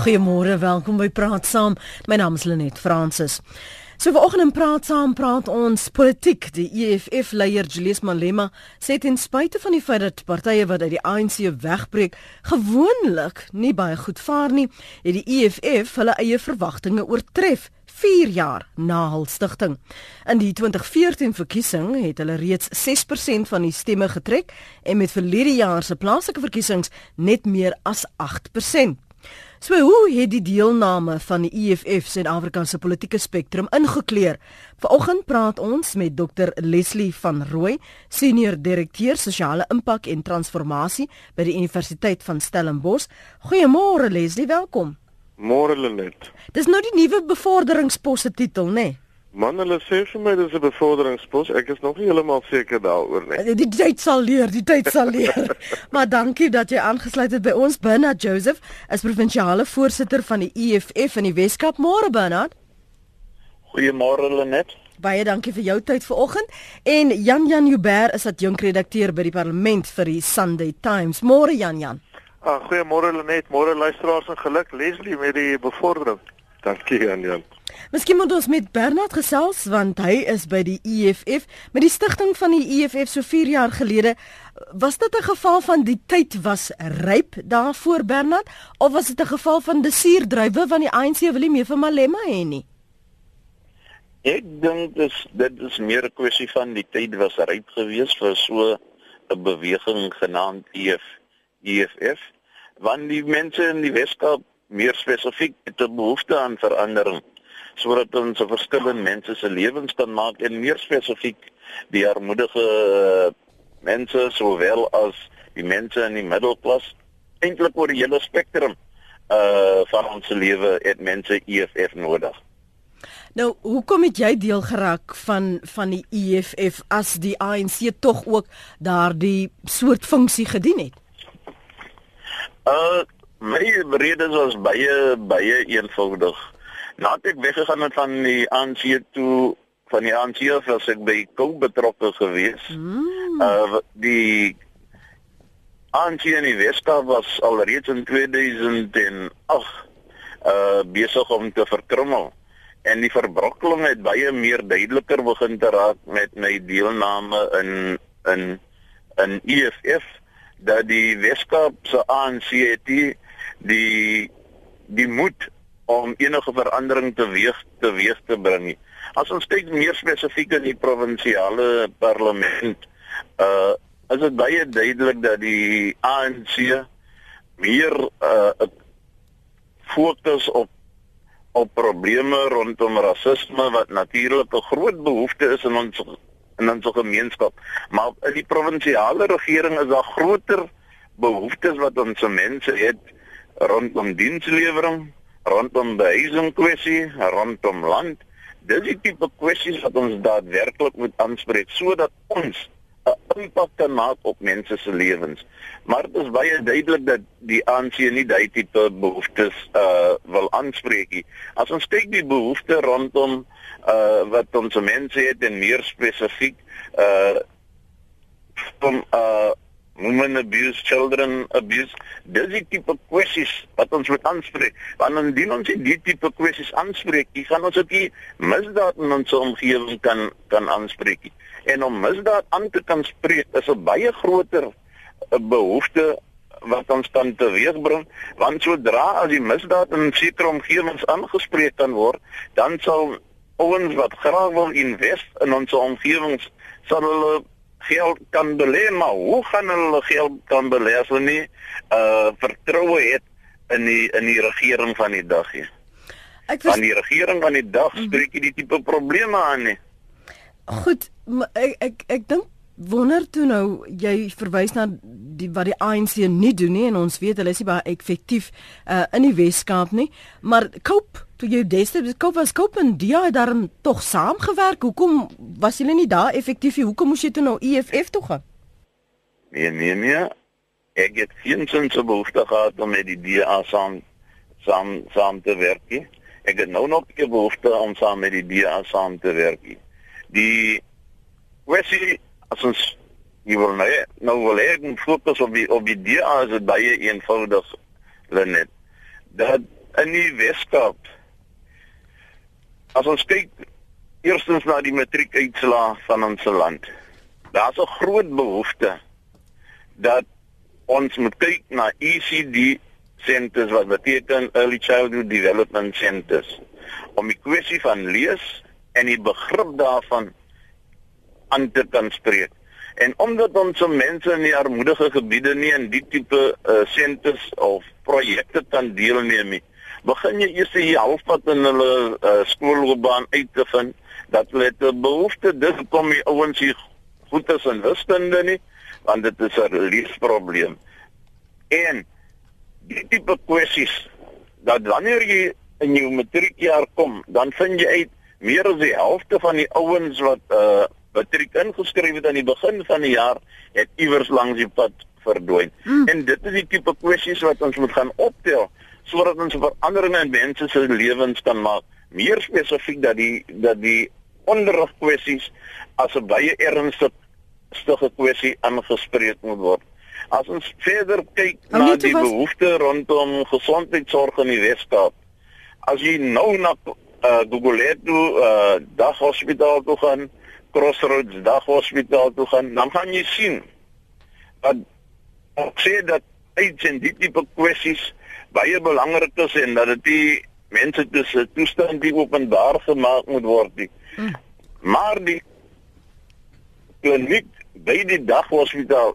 Goeiemôre, welkom by Praat Saam. My naam is Lenet Fransis. So vanoggend in Praat Saam praat ons politiek. Die EFF leier Julius Malema sê ten spyte van die feit dat partye wat uit die ANC wegbreek gewoonlik nie baie goed vaar nie, het die EFF hulle eie verwagtinge oortref. 4 jaar na hul stigting. In die 2014 verkiesing het hulle reeds 6% van die stemme getrek en met verlede jaar se plaaslike verkiesings net meer as 8%. So hoe het die deelname van die EFF Suid-Afrika se politieke spektrum ingekleur? Vanoggend praat ons met Dr Leslie van Rooi, senior direkteur sosiale impak en transformasie by die Universiteit van Stellenbosch. Goeiemôre Leslie, welkom. Môre Lenet. Dis nou die nuwe bevorderingsposse titel, né? Nee? Man, hulle sê vir my dis 'n bevorderingspos. Ek is nog nie heeltemal seker daaroor nie. Die, die tyd sal leer, die tyd sal leer. maar dankie dat jy aangesluit het by ons. Bernard Joseph is provinsiale voorsitter van die EFF in die Weskaap. Môre Bernard. Goeiemôre Lenet. Baie dankie vir jou tyd vanoggend. En Jan Jan Joubert is adjunkredakteur by die Parlement vir die Sunday Times. Môre Jan Jan. Ah, goeiemôre Lenet. Môre luisteraars en geluk Leslie met die bevordering. Dankie Jan Jan. Miskien moet ons met Bernard gesels want hy is by die EFF met die stigting van die EFF so 4 jaar gelede. Was dit 'n geval van die tyd was ryp daarvoor Bernard of was dit 'n geval van die suurdrywe van die ANC wil nie meer vir Malema hê nie? Ek dink dis dit is meer 'n kwessie van die tyd was ryp geweest vir so 'n beweging genaamd EF EFF want die mense in die Weskaap meer spesifiek het 'n behoefte aan verandering sodat ons 'n verskil in mense se lewens kan maak en meer spesifiek die armoedige uh, mense sowel as die mense in die middelklas eintlik oor die hele spektrum uh van ons lewe het mense EFF nodig. Nou, hoekom het jy deel geraak van van die EFF as die ANC tog ook daardie soort funksie gedien het? Uh my redes was baie baie eenvoudig. Nadat ek weggegaan het van die ANC toe van die ANC was ek by Kou betrokke gewees. Mm. Uh die ANC in die Weskaap was alreeds in 2008 uh besig om te verkrummel en die verbrokkeling het baie meer duideliker begin te raak met my deelname in in in EFF dat die Weskaap se ANC het die die die moed om enige verandering teweeg teweeg te bring. As ons kyk meer spesifiek in die provinsiale parlement, uh is dit baie duidelik dat die ANC meer uh fokus op op probleme rondom rasisme wat natuurlik 'n groot behoefte is in ons in ons gemeenskap. Maar in die provinsiale regering is daar groter behoeftes wat ons mense het rondom dienslewering, rondom behuising kwessie, rondom land. Dis die tipe kwessies wat ons daadwerklik moet aanspreek sodat ons 'n impak kan maak op mense se lewens. Maar dit is baie duidelik dat die ANC nie daai tipe behoeftes uh wil aanspreek nie. As ons kyk die behoeftes rondom uh wat ons mense het en meer spesifiek uh om uh women abuse, children abuse. Dis die tipe kwessies wat ons moet aanspreek. Want indien ons die tipe kwessies aanspreek, dan gaan ons ook die misdaad in ons omgewing kan kan aanspreek. En om misdaad aan te kan spreek is 'n baie groter eh, behoefte wat ons kan teweegbring want sodra as die misdaad in sekere omgewings aangespreek kan word dan sal ouens wat graag wil invest in ons omgewings sal hulle geld kan belê, maar hoe gaan hulle geld kan belê as hulle nie uh vertroue het in die in die regering van die dag nie? Ek was... van die regering van die dag mhm. spreek jy die tipe probleme aan nie. Goed, ek ek ek dink wonder toe nou jy verwys na die wat die ANC nie doen nie en ons weet hulle is nie baie effektief uh, in die Weskaap nie. Maar Cope toe jy destyds Cope was Cope en die het daarom tog saamgewerk? Hoekom was julle nie daar effektief nie? Hoekom moes jy toe nou EFF toe gaan? Nee nee nee. Ek het geen sin so behoefte gehad om met die DA saam saam saam te werk nie. Ek het nou nog 'n behoefte om saam met die DA saam te werk die kwessie as ons jy wil nou nou wil hê moet fokus op die op die DA is dit baie eenvoudig Lenet dat in die Weskaap. As ons kyk eerstens na die matriekuitslae van ons land. Daar's 'n groot behoefte dat ons moet kyk na ECD centers wat beteken early childhood development centers om die kwessie van lees en die begrip daarvan aan te kan spreek. En omdat ons mense in die armoedige gebiede nie in die tipe uh, centers of projekte kan deelneem nie, begin jy eers hier halfpad in hulle uh, skoolloopbaan uit te vind dat hulle te behoefte dis kom die ouens hier goed is in wiskunde nie, want dit is 'n leesprobleem. En die tipe kwessies dat wanneer jy in jou matriekjaar kom, dan vind jy uit meer as die helfte van die ouens wat uh matriek ingeskryf het aan die begin van die jaar het iewers langs die pad verdwyn. Mm. En dit is die tipe kwessies wat ons moet gaan optel sodat ons veranderinge in mense se lewens kan maak. Meer spesifiek dat die dat die onderrig kwessies as 'n baie ernstige kwessie aangespreek moet word. As ons verder kyk na die behoefte rondom gesondheidsorg in die Weskaap. As jy nou na uh, Google toe uh, daghospitaal toe gaan, Crossroads daghospitaal toe gaan, dan gaan jy sien dat ek sê dat iets en die tipe kwessies baie belangrik is en dat dit die mense tussen toestand die openbaar gemaak moet word. Die. Hmm. Maar die kliniek by die daghospitaal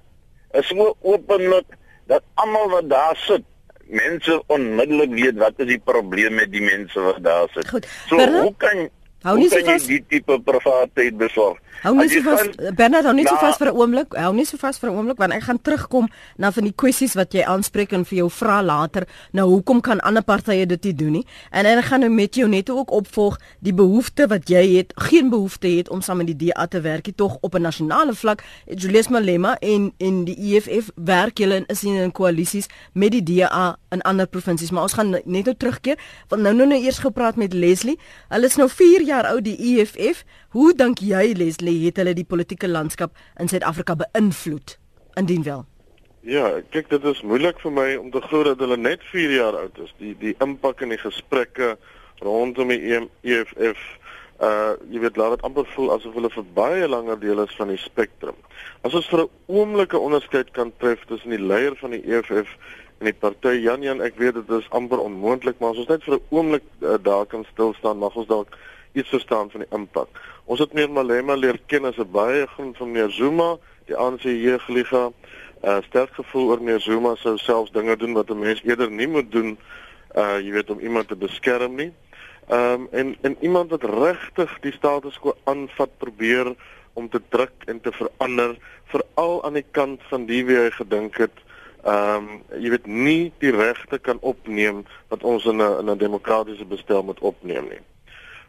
is so openlik dat almal wat daar sit mense onmiddellik weet wat is die probleem met die mense wat daar sit. Goed. So Bernard? hoe kan Hou nie so vas die tipe privaatheid besorg. Hou nie so vas Bernard, hou nie so vas vir 'n oomblik. Hou nie so vas vir 'n oomblik want ek gaan terugkom na van die kwessies wat jy aanspreek en vir jou vra later. Nou hoekom kan ander partye dit nie doen nie? En ek gaan nou met jou net ook opvolg die behoefte wat jy het, geen behoefte het om saam met die DA te werk nie, tog op 'n nasionale vlak. Julius Malema en en die EFF werk julle in is in koalisies met die DA in ander provinsies, maar ons gaan net nou terugkeer want nou nou nou eers gepraat met Leslie. Hulle is nou 4 jaar oud die EFF. Hoe dink jy Leslie het hulle die politieke landskap in Suid-Afrika beïnvloed indien wel? Ja, kyk dit is moeilik vir my om te glo dat hulle net 4 jaar oud is. Die die impak in die gesprekke rondom die EFF uh jy weet laat dit amper voel asof hulle vir baie langer deel is van die spektrum. As ons vir 'n oomblike onderskeid kan tref tussen die leier van die EFF en die party Jan Jan, ek weet dit is amper onmoontlik, maar as ons net vir 'n oomblik uh, daar kan stil staan, mag ons dalk iets verstaan van die impak. Ons het meer Malema leer ken as 'n baie groen van meneer Zuma, die ANC jeugliga. Uh sterk gevoel oor meneer Zuma sou selfs dinge doen wat 'n mens eerder nie moet doen, uh jy weet om iemand te beskerm nie. Ehm um, en en iemand wat regtig die status quo aanvat probeer om te druk en te verander veral aan die kant van die wie hy gedink het ehm um, jy weet nie die regte kan opneem wat ons in 'n in 'n demokratiese bestel moet opneem nie.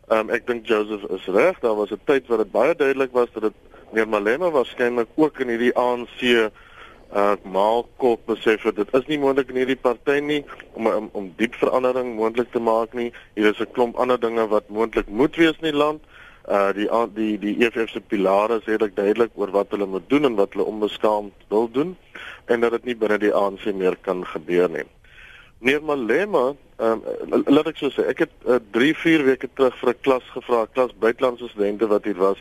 Ehm um, ek dink Joseph is reg, daar was 'n tyd waar dit baie duidelik was dat dit meer Malema waarskynlik ook in hierdie ANC uh maalkop besef het dit is nie moontlik in hierdie party nie om om, om diep verandering moontlik te maak nie. Hier is 'n klomp ander dinge wat moontlik moet wees in die land. Uh die die die EFF se pilare sê dit duidelik oor wat hulle moet doen en wat hulle onbeskaamd wil doen en dat dit nie binne die ANC meer kan gebeur nie. Meneer Malema, um, laat ek so sê, ek het 3, uh, 4 weke terug vir 'n klas gevra, klas buitelandse studente wat hier was.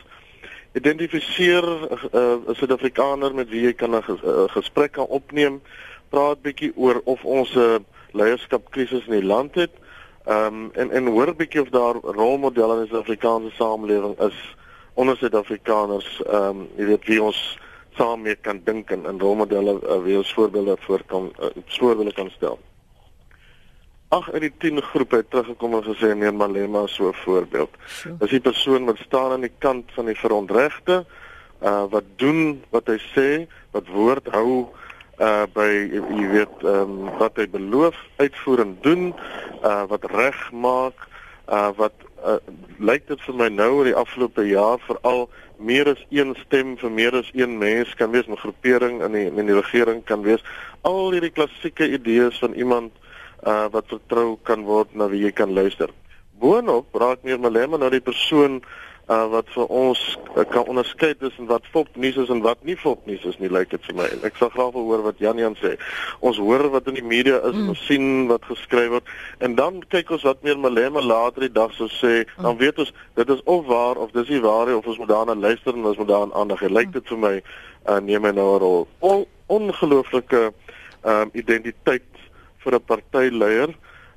Identifiseer 'n uh, uh, Suid-Afrikaner met wie jy kan 'n ges, uh, gesprek kan opneem, praat bietjie oor of ons 'n uh, leierskapkrisis in die land het. Ehm um, en en hoor bietjie of daar rolmodelle in die Suid-Afrikaanse samelewing is onder Suid-Afrikaners, ehm um, jy weet wie ons saam mee kan dink en in rolmodelle uh, wie ons voorbeelde voor kan uh, voorbeelde kan stel. Ag uit die 10 groepe het teruggekom en gesê nee Malema so 'n voorbeeld. Dis die persoon wat staan aan die kant van die verontregte, uh wat doen wat hy sê, wat woord hou uh by jy weet ehm um, wat hy beloof uitvoer en doen, uh wat reg maak, uh wat uh, lyk dit vir my nou oor die afgelope jaar veral meer as een stem vir meer as een mens kan wees, 'n groepering in die in die regering kan wees. Al hierdie klassieke idees van iemand uh wat vertrou kan word na wie jy kan luister. Boonop raak meer Malema nou die persoon uh wat vir ons uh, kan onderskei tussen wat fopnuus is en wat nie fopnuus is nie lyk dit vir my. Ek sal graag wil hoor wat Jan Jan sê. Ons hoor wat in die media is, mm. ons sien wat geskryf word en dan kyk ons wat meer Malema later die dag sou sê, mm. dan weet ons dit is of waar of dis nie waar nie of ons moet daarna luister en ons moet daaraan aandag gee. Lyk dit vir my uh neem hy nou 'n rol. On, ongelooflike ehm um, identiteit vir 'n partyleier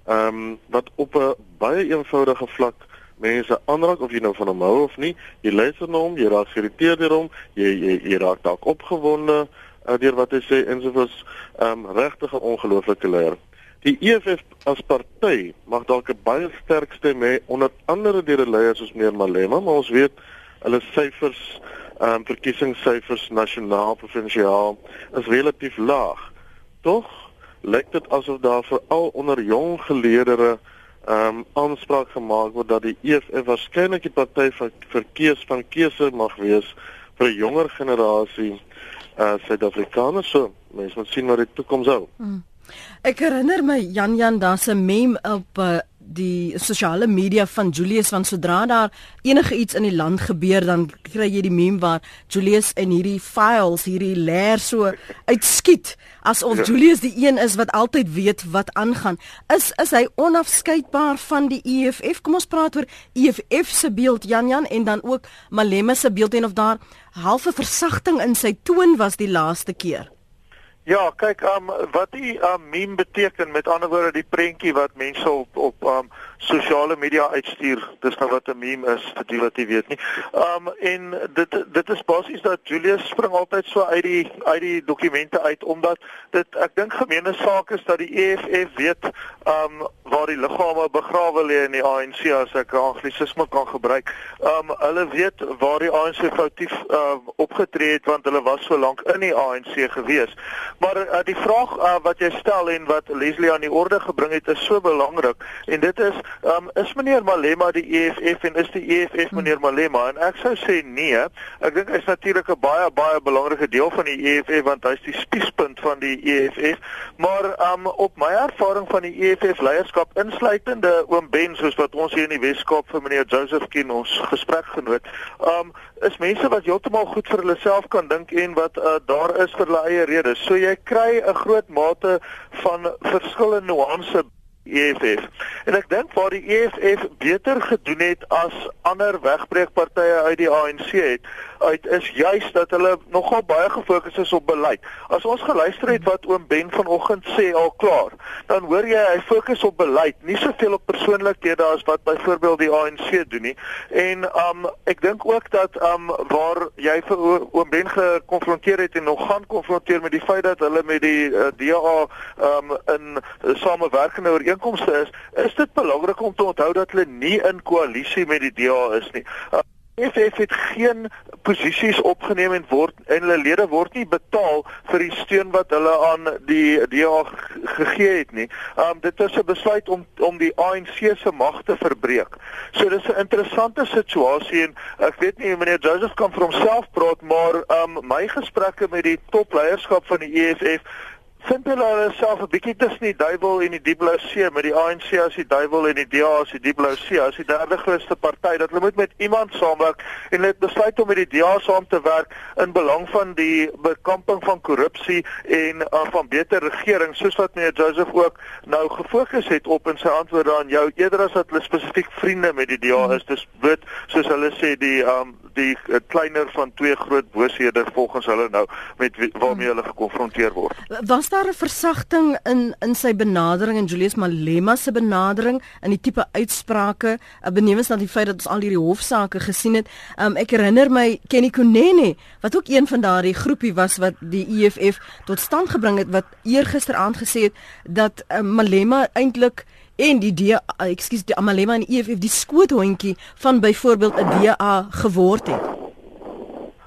ehm um, wat op 'n baie eenvoudige vlak mense aanraak of jy nou van hom hou of nie, jy luister na hom, jy raak geïrriteerd deur hom, jy jy, jy raak dalk opgewonde uh, deur wat hy sê en soos ehm um, regtig 'n ongelooflike leier. Die EFF as party mag dalk 'n baie sterk stem hê onder andere deur 'n leier soos meneer Malema, maar ons weet hulle syfers ehm um, verkiesingssyfers nasionaal provinsiaal is relatief laag. Tog lyk dit asof daar veral onder jong geleerdere ehm um, aanspraak gemaak word dat die EFF waarskynlik die party van verkeers van keuse mag wees vir 'n jonger generasie uh Suid-Afrikaners so mense moet sien wat die toekoms hou. Hmm. Ek herinner my Jan Jan daar's 'n meme op uh, die sosiale media van Julius van sodra daar enige iets in die land gebeur dan kry jy die meme waar Julius en hierdie files hierdie leer so uitskiet asof ja. Julius die een is wat altyd weet wat aangaan. Is is hy onafskeidbaar van die EFF kom ons praat oor EFF se beeld Jan Jan en dan ook Malema se beeld en of daar halfe versagting in sy toon was die laaste keer Ja, kyk, um, wat die um, meme beteken, met ander woorde die prentjie wat mense op op um, sosiale media uitstuur. Dis nou wat 'n meme is vir die wat jy weet nie. Um en dit dit is basies dat Julius spring altyd so uit die uit die dokumente uit omdat dit ek dink gemeene saak is dat die EFF weet um waar die liggame begrawe lê in die ANC as ek anglisisme kan gebruik. Um hulle weet waar die ANC foutief uh, opgetree het want hulle was so lank in die ANC gewees. Maar uh, die vraag uh, wat jy stel en wat Leslie aan die orde gebring het is so belangrik en dit is um, is meneer Malema die EFF en is die EFF meneer Malema en ek sou sê nee. Ek dink hy's natuurlik 'n baie baie belangrike deel van die EFF want hy's die spiespunt van die EFF. Maar um, op my ervaring van die EFF leierskap insluitende oom Ben soos wat ons hier in die Weskaap vir meneer Joseph ken ons gesprek genoot. Um is mense wat heeltemal goed vir hulle self kan dink en wat uh, daar is vir hulle eie redes. So jy kry 'n groot mate van verskillende nuances EFF. En ek dink waar die EFF beter gedoen het as ander wegbreekpartye uit die ANC het, uit is juis dat hulle nogal baie gefokus is op beleid. As ons geluister het wat oom Ben vanoggend sê al klaar, dan hoor jy hy fokus op beleid, nie soveel op persoonlikhede as wat byvoorbeeld die ANC doen nie. En um ek dink ook dat um waar jy vir oom Ben gekonfronteer het en nog gaan konfronteer met die feit dat hulle met die uh, DA um in samewerkende ooreenkomste is, is dit belangrik om te onthou dat hulle nie in koalisie met die DA is nie. Uh, EFF het geen posisies opgeneem en word en hulle lede word nie betaal vir die steun wat hulle aan die DA gegee het nie. Um dit is 'n besluit om om die ANC se mag te verbreek. So dis 'n interessante situasie en ek weet nie meneer Joseph kan vir homself praat maar um my gesprekke met die topleierskap van die EFF vind hulle hulle self 'n bietjie tussen die duiwel en die diepblou see met die ANC as die duiwel en die DA as die diepblou see as die derde grootste party dat hulle moet met iemand saamwerk en hulle het besluit om met die DA saam te werk in belang van die bekamping van korrupsie en uh, van beter regering soos wat meneer Joseph ook nou gefokus het op in sy antwoorde aan jou eerder as dat hulle spesifiek vriende met die DA is. Dis wit soos hulle sê die um, die uh, kleiner van twee groot booshede volgens hulle nou met waarmee hulle gekonfronteer word Was daar 'n versagting in in sy benadering en Julius Malema se benadering in die tipe uitsprake, uh, benewens dat die feit dat ons al hierdie hofsaake gesien het. Um, ek herinner my Kenny Kunene wat ook een van daardie groepie was wat die EFF tot stand gebring het wat eergister aangesê het dat uh, Malema eintlik en die DA, uh, ekskuus, die Malema en die EFF die skoothondjie van byvoorbeeld 'n DA geword het.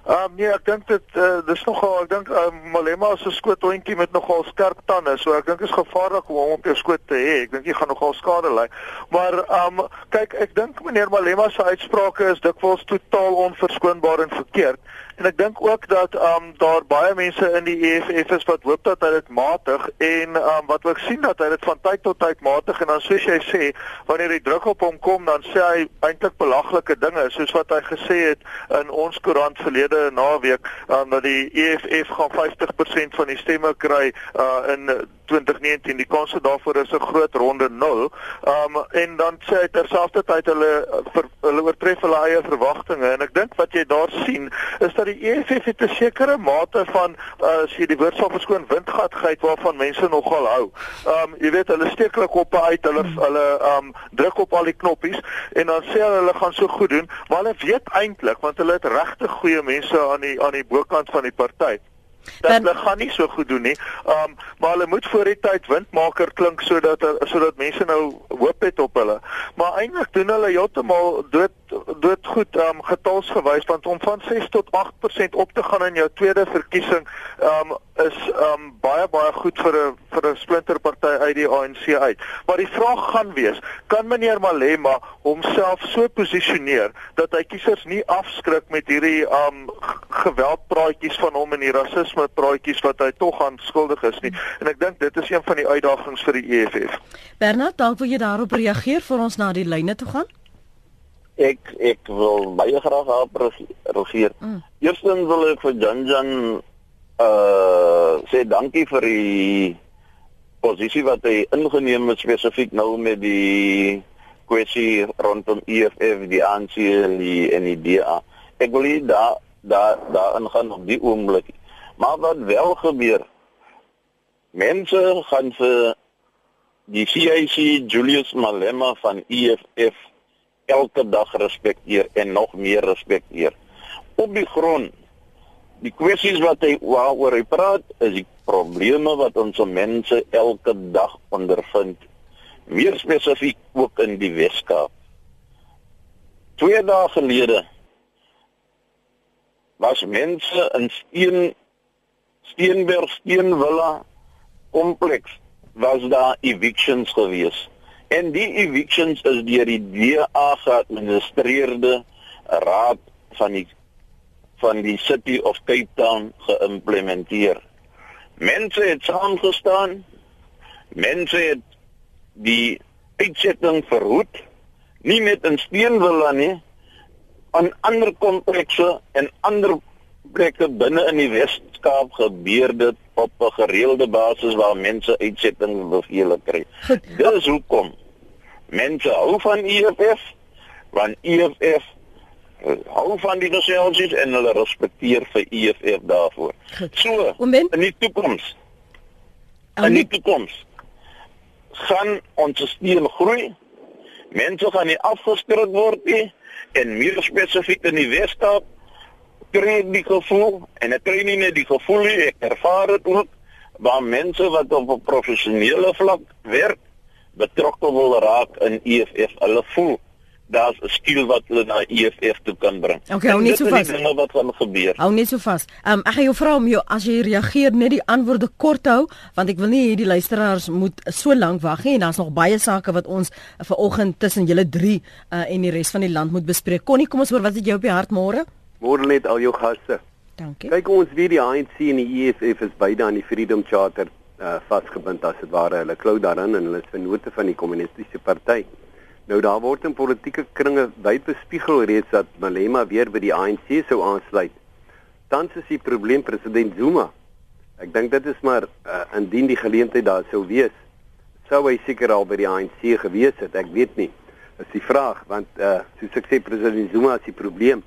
Ehm um, nee, ek dink dit uh, dis nogal ek dink um, Malema is 'n skoothondjie met nogal skerp tande, so ek dink is gevaarlik om hom op jou skoot te hê. Ek dink jy gaan nogal skade ly. Maar ehm um, kyk, ek dink meneer Malema se uitsprake is dikwels totaal onverskoonbaar en verkeerd. En ek dink ook dat ehm um, daar baie mense in die EFF is wat hoop dat hy dit matig en ehm um, wat ook sien dat hy dit van tyd tot tyd matig en dan soos jy sê, wanneer die druk op hom kom, dan sê hy eintlik belaglike dinge soos wat hy gesê het in ons koerant verlede naweek, ehm um, dat die EFF gaan 50% van die stemme kry uh in 2019 die kans daarvoor is 'n groot ronde 0. Um en dan sê hy terselfdertyd hulle ver, hulle oortref hulle eie verwagtinge en ek dink wat jy daar sien is dat die EFF het 'n sekere mate van uh, as jy die woord sal verskoon windgatheid waarvan mense nogal hou. Um jy weet hulle steek hulle koppe uit, hulle hulle um druk op al die knoppies en dan sê hulle hulle gaan so goed doen, maar hulle weet eintlik want hulle het regtig goeie mense aan die aan die bokant van die party. Dat hulle gaan nie so goed doen nie. Um maar hulle moet voor die tyd windmaker klink sodat sodat mense nou hoop het op hulle. Maar eintlik doen hulle heeltemal dood dood goed um getalsgewys want om van 6 tot 8% op te gaan in jou tweede verkiesing um is um baie baie goed vir 'n vir 'n splinterparty uit die ANC uit. Maar die vraag gaan wees, kan meneer Malema homself so posisioneer dat hy kiesers nie afskrik met hierdie um geweldpraatjies van hom en die rasisme praatjies wat hy tog aan skuldig is nie. En ek dink dit is een van die uitdagings vir die EFF. Bernard, dalk wil jy daarop reageer vir ons na die lyne toe gaan? Ek ek wil baie graag op reageer. Mm. Eerstens wil ek vir Janjan uh sê dankie vir die posisie wat hy ingeneem het spesifiek nou met die kwessie rondom EFF die ANC en die en die DA. Ek wil hier daar daar daar ingaan op die oomblik. Maar wat wel gebeur mense gaan vir die CIC Julius Malema van EFF elke dag respekteer en nog meer respekteer. Op die grond die kwessies wat hy waaroor hy praat is die probleme wat ons mense elke dag ondervind meer spesifiek ook in die Weskaap. Twee dae gelede was mense in Steen Steenberg Steenvilla kompleks was daar evictions gewees. En die evictions is deur die DA geadministreerde raad van die van die City of Cape Town geïmplementeer. Mense het saamgestaan. Mense het die uitsetting verhoed nie net in Steenvilla nie, aan ander komplekse en ander plekke binne in die Wes-Kaap gebeur dit op 'n gereelde basis waar mense uitsetting bevele kry. Dis hoekom mense hou van EFF, want EFF hou van die nasionaliteit en hulle respekteer vir EFF daarvoor. So, in die toekoms. In die toekoms gaan ons stelsel groei. Mense gaan nie afgeskrik word nie en meer spesifiek in die Weskaap kry die gevoel en ek kry nie net die gevoel nie, ek ervaar dit ook waar mense wat op 'n professionele vlak werk betrokke wil raak in EFF. Hulle voel daar's 'n skill wat hulle na EFF toe kan bring. Okay, hou net so vas. Dinge wat gaan gebeur. Hou net so vas. Ehm um, ek gaan jou vra om jou as jy reageer net die antwoorde kort hou want ek wil nie hierdie luisteraars moet so lank wag nie en daar's nog baie sake wat ons vir oggend tussen julle drie uh, en die res van die land moet bespreek. Connie, kom ons hoor wat het jy op die hart môre? Môre net al jou gaste. Dankie. Kyk ons wie die ANC en die EFF is beide aan die Freedom Charter uh, vasgebind as dit ware. Hulle klou daarin en hulle is vennote van die kommunistiese party. Nou daar word in politieke kringe wyd bespiegel reeds dat Malema weer by die ANC sou aansluit. Tans is die probleem president Zuma. Ek dink dit is maar uh, indien die geleentheid daar sou wees, sou hy seker al by die ANC gewees het. Ek weet nie. Is die vraag want uh, soos ek sê president Zuma is die probleem.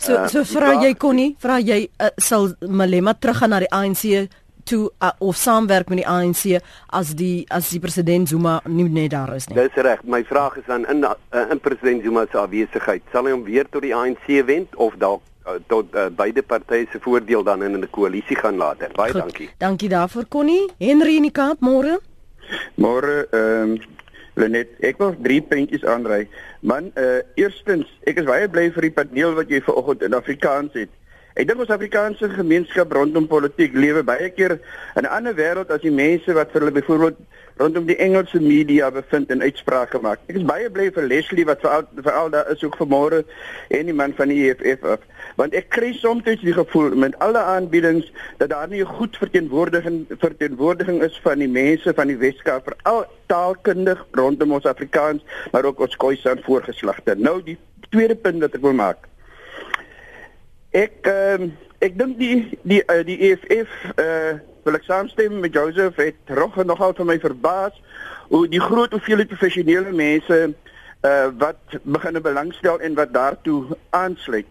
So uh, so vra jy Connie, vra jy uh, sal Malema teruggaan na die ANC toe uh, of saamwerk met die ANC as die as die president Zuma nie net daar is nie. Dis reg. My vraag is dan in uh, in president Zuma se afwesigheid, sal hy hom weer tot die ANC wend of dalk uh, tot uh, beide partye se voordeel dan in 'n koalisie gaan later. Baie Goed, dankie. Dankie daarvoor Connie. Henry in die Kaap môre. Môre ehm um, Lenet, ek wil drie puntjies aanry. Man, uh eerstens, ek is baie bly vir die paneel wat jy vanoggend in Afrikaans het. Ek dink ons Afrikaanse gemeenskap rondom politiek lewe baie keer in 'n ander wêreld as die mense wat vir hulle byvoorbeeld rondom die Engelse media bevind en uitsprake maak. Ek is baie bly vir Leslie wat veral veral daar is ook vanmôre en die man van die EFF af, want ek kry soms die gevoel met alle aanbiedings dat daar nie 'n goed verteenwoordiging verteenwoordiging is van die mense van die Weskaap veral taalkundig rondom ons Afrikaans, maar ook ons Khoisan voorgeslagte. Nou die tweede punt wat ek wil maak. Ek uh, ek dink die die uh, die EFF eh uh, wil ek saamstem met Joseph het rog nogal vir my verbaas hoe die groot hoeveelheid professionele mense uh wat begin belangstel en wat daartoe aansluit.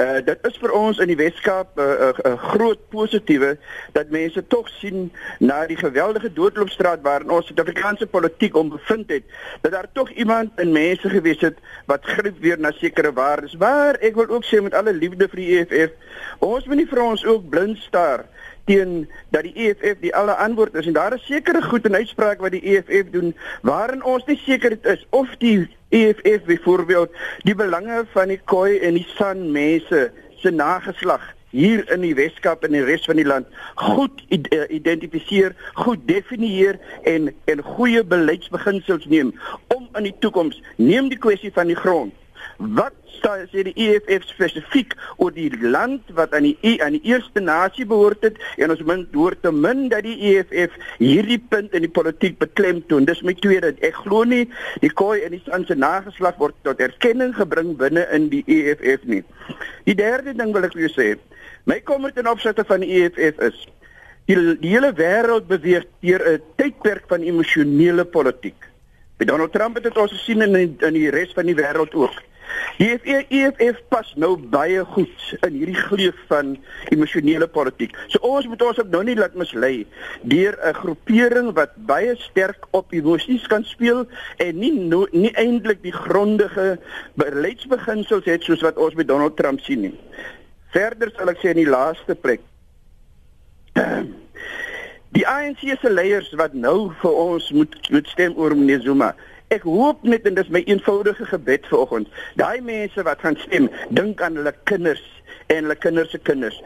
Uh dit is vir ons in die Weskaap 'n uh, uh, uh, groot positiewe dat mense tog sien na die geweldige doodloopstraat waarin ons Suid-Afrikaanse politiek om bevind het dat daar tog iemand in mense gewees het wat gryp weer na sekere waardes. Maar ek wil ook sê met alle liefde vir die EFF, ons moet nie vir ons ook blind staar teen dat die EFF die alle antwoord is. En daar is sekere goed en uitsprake wat die EFF doen waarin ons nie seker is of die EFF byvoorbeeld die belange van die Khoi en die San mense se nageslag hier in die Weskaap en die res van die land goed eh, identifiseer, goed definieer en en goeie beleidsbeginsels neem om in die toekoms. Neem die kwessie van die grond Wat sê die EFF spesifiek oor die land wat aan die e, aan die eerste nasie behoort het en ons min hoort te min dat die EFF hierdie punt in die politiek beklemtoon. Dis my tweede. Ek glo nie die Khoi en die San se nageslag word tot erkenning gebring binne in die EFF nie. Die derde ding wil ek vir jou sê. My kommer ten opsigte van die EFF is die, die hele wêreld beweeg deur 'n tydperk van emosionele politiek. Donald Trump het dit ons gesien in in die res van die wêreld ook. Die EFF pas nou baie goed in hierdie gleuf van emosionele politiek. So ons moet ons ook nou nie laat mislei deur 'n groepering wat baie sterk op emosies kan speel en nie no, nie eintlik die grondige beleidsbeginsels het soos wat ons met Donald Trump sien nie. Verder sal ek sê in die laaste plek Die ANC se leiers wat nou vir ons moet moet stem oor meneer Zuma. Ek hoop net en dis my eenvoudige gebed vanoggend. Daai mense wat gaan stem, dink aan hulle kinders en hulle kinders se kinders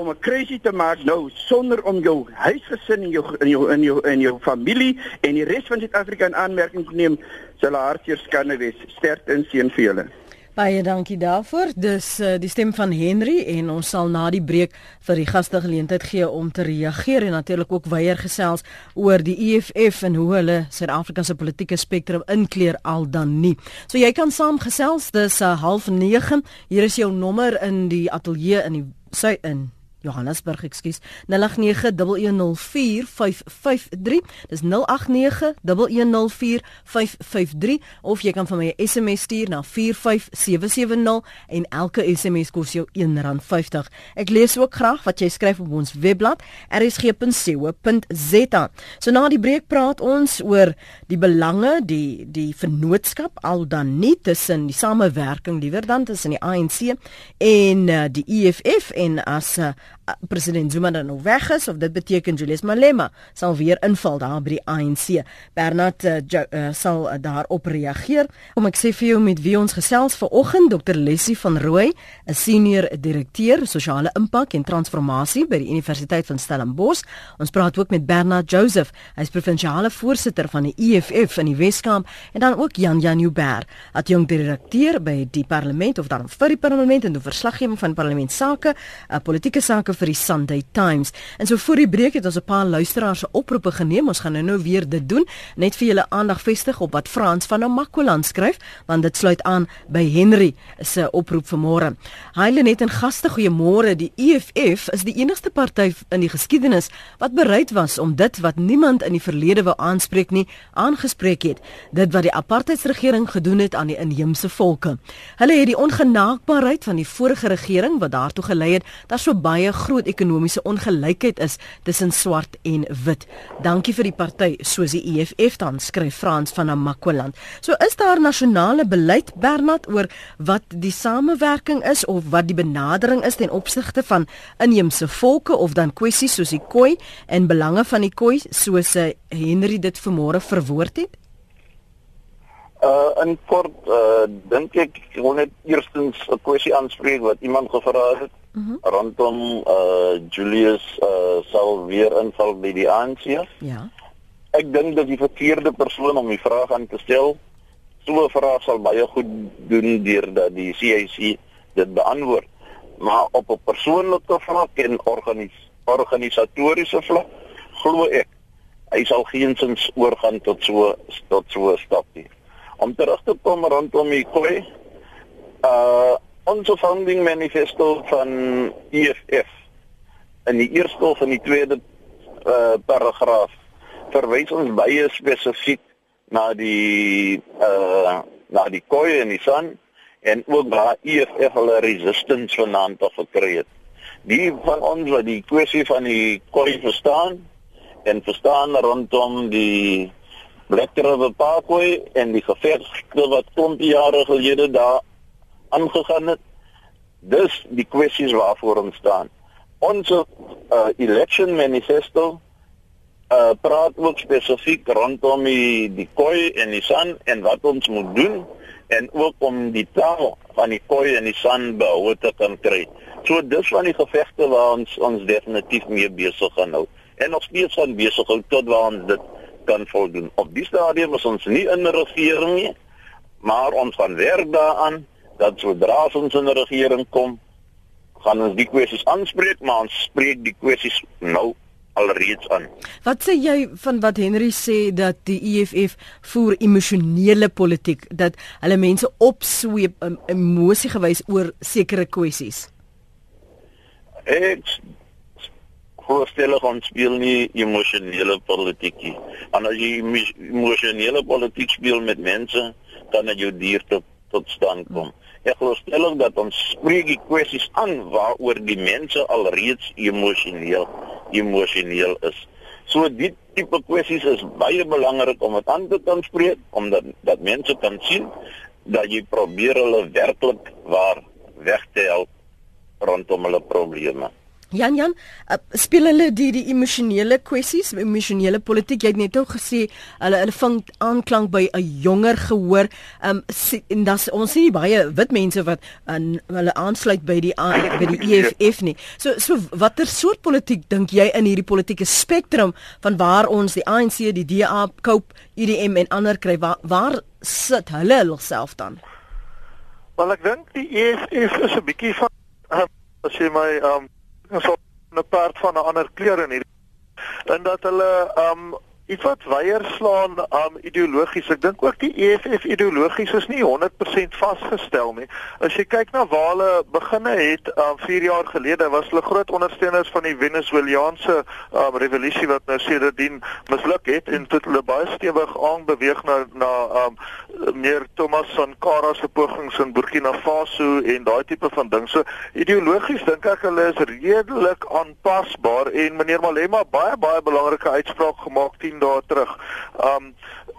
om 'n krisis te maak nou sonder om jou huisgesin en jou in jou in jou in jou familie en die res van Suid-Afrika in aanmerking te neem, sal hartseer skande wees. Sterkte en seën vir julle. Baie dankie daarvoor. Dis uh, die stem van Henry en ons sal na die breek vir die gaste geleentheid gee om te reageer en natuurlik ook weier gesels oor die EFF en hoe hulle Suid-Afrika se politieke spektrum inkleer al dan nie. So jy kan saamgesels dis uh, 09:30. Hier is jou nommer in die ateljee in die sy in Johannesburg, ekskuus. 0891104553. Dis 0891104553 of jy kan vir my 'n SMS stuur na 45770 en elke SMS kos jou R1.50. Ek lees ook graag wat jy skryf op ons webblad rsg.co.za. So na die breek praat ons oor die belange, die die vennootskap al dan nie tussen die samewerking liewer dan tussen die ANC en uh, die EFF en as uh, president Zuma dan nou weg is of dit beteken Julius Malema sal weer inval daar by die ANC. Bernard uh, uh, sal uh, daarop reageer. Kom ek sê vir jou met wie ons gesels vanoggend Dr Leslie van Rooi, 'n senior direkteur sosiale impak en transformasie by die Universiteit van Stellenbosch. Ons praat ook met Bernard Joseph, hy's provinsiale voorsitter van die EFF in die Weskaap en dan ook Jan Jan Uber, adjunkt direkteur by die parlement of dan vir die parlement en die verslaggewing van parlement sake, uh, politieke sake vir die Sunday Times. En so voor die breek het ons 'n paar luisteraars se oproepe geneem. Ons gaan nou nou weer dit doen, net vir julle aandag vestig op wat Frans van Namakwaland skryf, want dit sluit aan by Henry se oproep vanmôre. Haile net en gaste, goeiemôre. Die EFF is die enigste party in die geskiedenis wat bereid was om dit wat niemand in die verlede wou aanspreek nie, aangespreek het. Dit wat die apartheidsregering gedoen het aan die inheemse volke. Hulle het die ongenaakbaarheid van die vorige regering wat daartoe gelei het dat so baie groot ekonomiese ongelykheid is tussen swart en wit. Dankie vir die party soos die EFF dan skryf Frans van Namakwaland. So is daar nasionale beleid Bernard oor wat die samewerking is of wat die benadering is ten opsigte van inheemse volke of dan kwessies soos die Khoi en belange van die Khoi soos eh, Henry dit vanmôre verwoord het? Uh in kort uh dink ek ek wil net eerstens 'n kwessie aanspreek wat iemand gevra het mm -hmm. rondom uh Julius uh sal weer inval by die ANC. Ja. ek dink dat die verkeerde persoon om die vraag aan te stel so 'n vraag sal baie goed doen deurdat die CIC dit beantwoord. Maar op 'n persoonlike vlak en organis organisatoriese vlak glo ek hy sal geensins oorgaan tot so tot so 'n stap nie. Om terug te kom rondom die koi uh ons founding manifesto van EFF in die eerste of in die tweede uh paragraaf verwys ons baie spesifiek na die uh na die koei en die son en ook waar EFF hulle resistance vanaand af gekry het. Die van ons wat die kwessie van die koei verstaan en verstaan rondom die Black River Parkway en die gevegte wat 20 jaar gelede daar aangegaan het. Dis die kwessies waarvoor ons staan. Ons uh, election manifesto uh praat ook spesifiek rondom die die koi en die san en wat ons moet doen en ook om die taal van die koi en die san behou te kan kry. So dis van die gevegte waar ons ons definitief mee besig gaan hou en nog steeds gaan besig hou tot waar ons dit kan voldoen. Op die stadium is ons nie in 'n regering nie, maar ons gaan werk daaraan dat sodra ons in 'n regering kom, gaan ons die kwessies aanspreek, maar ons spreek die kwessies nou alreeds aan. Wat sê jy van wat Henry sê dat die EFF voer emosionele politiek dat hulle mense opsweep um, emosie gewys oor sekere kwessies? Ek voorstel ons speel nie emosionele politiek nie. En as jy emosionele politiek speel met mense, dan het jy dier tot tot stand kom. Ek glo stellig dat ons spreek die kwessies aan waaroor die mense alreeds emosioneel emosioneel is. So dit tipe kwessies is baie belangrik om dit aan te kan spreek omdat dat mense kan sien dat jy probeer hulle werklik waar weg te help rondom hulle probleme. Jan Jan, uh, speel hulle die die emosionele kwessies, emosionele politiek. Jy het net ook gesê hulle hulle vang aanklank by 'n jonger gehoor. Um en dan ons sien baie wit mense wat aan uh, hulle aansluit by die uh, by die EFF nie. So so watter soort politiek dink jy in hierdie politieke spektrum van waar ons die ANC, die DA, COPE, UDM en ander kry waar, waar sit hulle hulself dan? Wel ek dink die EFF is 'n bietjie van uh, as jy my um ons op 'n part van 'n ander kleur in hierdie en dat hulle um iets wat weier slaan um ideologies. Ek dink ook die EFF ideologies is nie 100% vasgestel nie. As jy kyk na waar hulle beginne het um 4 jaar gelede was hulle groot ondersteuners van die Venezuelaanse um revolusie wat nou sedertdien misluk het en tot hulle baie stewig aanbeweeg na na um meer Thomas Sankara se pogings in Burkina Faso en daai tipe van ding. So ideologies dink ek hulle is redelik aanpasbaar en meneer Malema baie baie belangrike uitspraak gemaak 10 dae terug. Um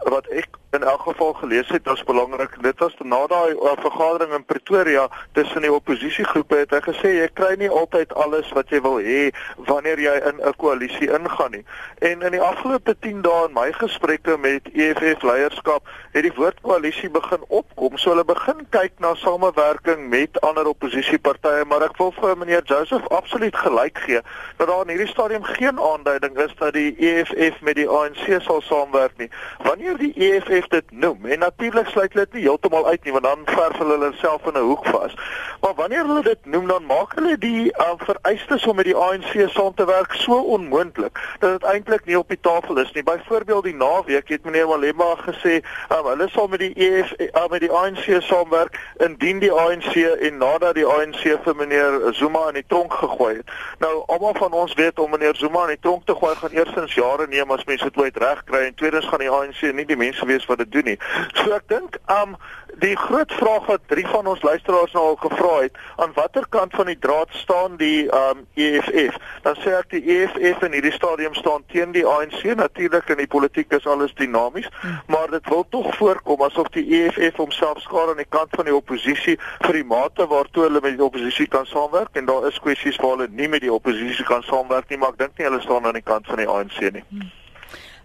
wat ek in elk geval gelees het, was belangrik. Dit was na daai uh, vergadering in Pretoria tussen die oppositiegroepe het hy gesê jy kry nie altyd alles wat jy wil hê wanneer jy in 'n koalisie ingaan nie. En in die afgelope 10 dae in my gesprekke met EFF leierskap het die woord koalisie begin opkom. So hulle begin kyk na samewerking met ander oppositiepartye, maar ek wil vir meneer Joseph absoluut gelyk gee dat daar in hierdie stadium geen aanduiding is dat die EFF met die ANC sal saamwerk nie. Wanneer die EFF dit noem. En natuurlik sluit hulle dit nie heeltemal uit nie want dan verf hulle hulle self in 'n hoek vas. Maar wanneer hulle dit noem dan maak hulle die uh, vereistes om met die ANC saam te werk so onmoontlik dat dit eintlik nie op die tafel is nie. Byvoorbeeld die naweek het meneer Malema gesê um, hulle sal met die EFF uh, met die ANC saamwerk indien die ANC en nadat die ANC vir meneer Zuma in die tronk gegooi het. Nou almal van ons weet om meneer Zuma in die tronk te gooi gaan eerstens jare neem as mense dit ooit reg kry en tweedens gaan die ANC nie die mense wees wat dit doen nie. So ek dink um die groot vraag wat drie van ons luisteraars nou al gevra het, aan watter kant van die draad staan die um EFF? Dan sê ek die EFF in hierdie stadium staan teen die ANC. Natuurlik in die politiek is alles dinamies, maar dit wil tog voorkom asof die EFF homself skaar aan die kant van die oppositie vir die mate waartoe hulle met die oppositie kan saamwerk en daar is kwessies waar hulle nie met die oppositie kan saamwerk nie, maar ek dink nie hulle staan aan die kant van die ANC nie. Hmm.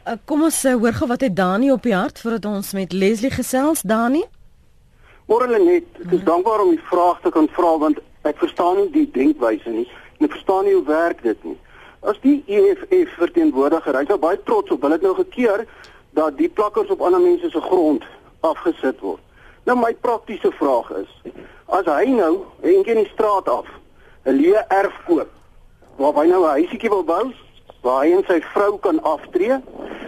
Uh, kom ons uh, hoor gou wat het Dani op die hart voordat ons met Leslie gesels. Dani? Môre net, ek is dankbaar om die vraag te kan vra want ek verstaan nie die denkwyse nie. Ek verstaan nie hoe werk dit nie. as die EFF verteenwoordiger, hy's nou baie trots op. Hulle het nou gekeer dat die plakkers op ander mense se grond afgesit word. Nou my praktiese vraag is, as hy nou eendag in die straat af 'n leë erf koop waar hy nou 'n huisietjie wil bou, waar hy en sy vrou kan aftree,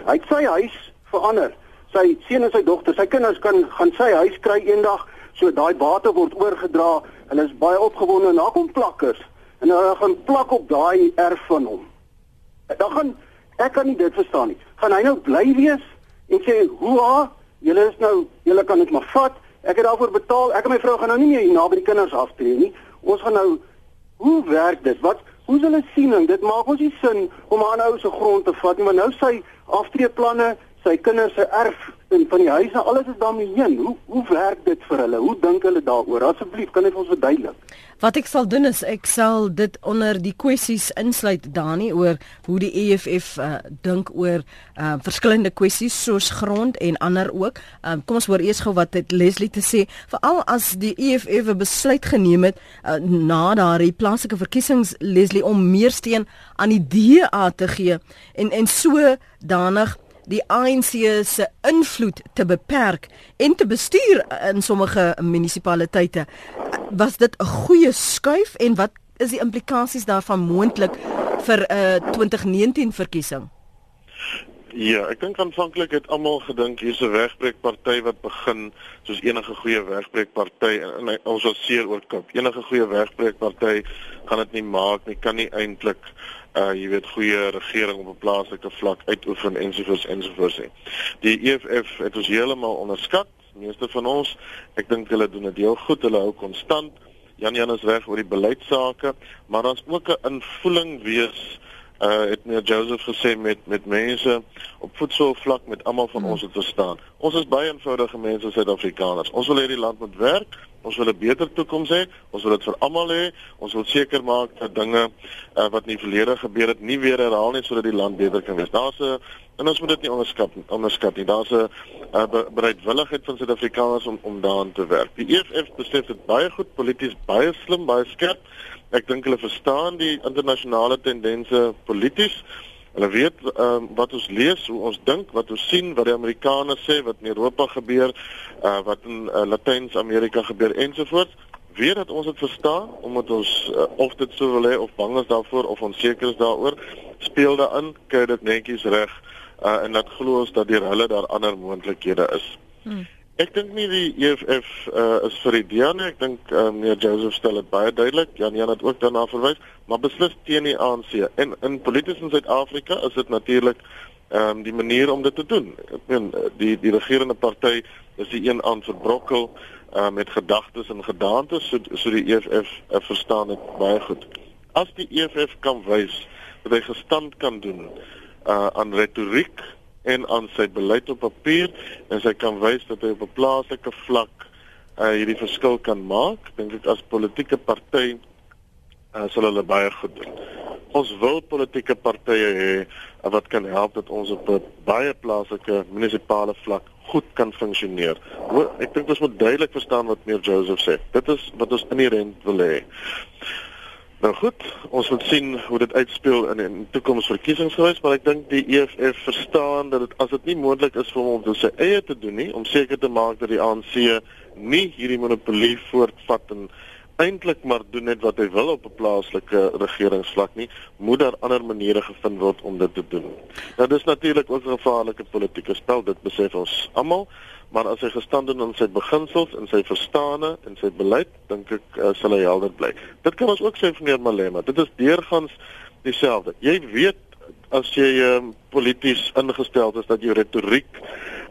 hy het sy huis verander. Sy seun en sy dogter, sy kinders kan gaan sy huis kry eendag, so daai bate word oorgedra. Hulle is baie opgewonde en daar kom plakkers en hulle gaan plak op daai erf van hom. Dan gaan ek kan nie dit verstaan nie. Gaan hy nou bly wees en sê, "Hoe, julle is nou, julle kan dit maar vat. Ek het daarvoor betaal. Ek en my vrou gaan nou nie meer hier naby die kinders aftree nie. Ons gaan nou Hoe werk dit? Wat hoe hulle siening? Dit maak ons nie sin om aan ou se grond te vat nie, maar nou sy aftreeplanne, sy kinders se erf en van die huise, alles is daarmee heen. Hoe hoe werk dit vir hulle? Hoe dink hulle daaroor? Asseblief, kan jy vir ons verduidelik? Wat ek sal doen is ek sal dit onder die kwessies insluit Dani oor hoe die EFF uh, dink oor uh, verskillende kwessies soos grond en ander ook. Um, kom ons hoor eers gou wat het Leslie te sê veral as die EFF 'n besluit geneem het uh, na daardie plaaslike verkiesings Leslie om meer steun aan die DA te gee en en so danig die ANC se invloed te beperk en te bestuur in sommige munisipaliteite. Was dit 'n goeie skuif en wat is die implikasies daarvan moontlik vir 'n uh, 2019 verkiesing? Ja, ek dink aanvanklik het almal gedink hier's 'n wegbreekparty wat begin soos enige goeie wegbreekparty en, en ons was seer oor kop. Enige goeie wegbreekparty gaan dit nie maak nie, kan nie eintlik uh jy weet goeie regering op 'n plaaslike vlak uitoefen ensovoorts ensovoorts nie. Die EFF het ons heeltemal onderskat, meeste van ons. Ek dink hulle doen dit heel goed, hulle hou konstant. Jan Jan is reg oor die beleidsake, maar daar's ook 'n invoeling wees uh het meneer Joseph gesê met met mense op voedselvlak met almal van hmm. ons het verstaan. Ons is baie eenvoudige mense Suid-Afrikaners. Ons wil hê die land moet werk. Ons wil 'n beter toekoms hê. Ons wil dit vir almal hê. Ons wil seker maak dat dinge uh, wat in die verlede gebeur het nie weer herhaal nie sodat die land beter kan wees. Daar's 'n en ons moet dit nie onderskat onderskat nie. Daar's 'n uh, bereidwilligheid van Suid-Afrikaners om om daaraan te werk. Die EFF besef dit baie goed, polities baie slim, baie skerp. Ek dink hulle verstaan die internasionale tendense polities. Hulle weet ehm uh, wat ons lees, hoe ons dink, wat ons sien, wat die Amerikaners sê, wat in Europa gebeur, uh, wat in uh, Latyn-Amerika gebeur ensovoorts. Weet dat ons dit verstaan omdat ons uh, of dit sou wil hê of bang is daarvoor of onseker is daaroor, speel daarin, kyk dit netjies reg uh, en dat glo ons dat deur hulle daar ander moontlikhede is. Hmm. Ek dink nie die EFF uh, is vir die DA nie. Ek dink uh, meneer Joseph stel dit baie duidelik. Jan Jan het ook daarna verwys, maar beslis teen die ANC. En in politiek in Suid-Afrika is dit natuurlik ehm um, die manier om dit te doen. Ek meen die die regerende party is die een aan verbrokkel uh, met gedagtes en gedaantes so so die EFF uh, verstaan dit baie goed. As die EFF kan wys dat hy gestand kan doen uh, aan retoriek en aan sy beleid op papier en sy kan wys dat hy op 'n plaaslike vlak uh, hierdie verskil kan maak, dink ek as politieke party uh, sal hulle baie goed doen. Ons wil politieke partye hê uh, wat kan help dat ons op 'n baie plaaslike munisipale vlak goed kan funksioneer. Ek dink ons moet duidelik verstaan wat meneer Joseph sê. Dit is wat ons inherent wil hê. Nou goed, ons moet sien hoe dit uitspeel in 'n toekomsverkiesingsreis, maar ek dink die EFF verstaan dat dit as dit nie moontlik is vir hom om dit sy eie te doen nie, om seker te maak dat die ANC nie hierdie monopolie voortvat en eintlik maar doen net wat hy wil op 'n plaaslike regeringsvlak nie, moet daar ander maniere gevind word om dit te doen. Nou dis natuurlik ook 'n gevaarlike politieke spel, dit besef ons almal maar as hy gestand doen aan sy beginsels en sy verstande en sy beleid, dink ek uh, sal hy helder bly. Dit kan ons ook sê vir meneer Malema. Dit is deurgangs dieselfde. Jy weet as jy um, polities ingestel is dat jou retoriek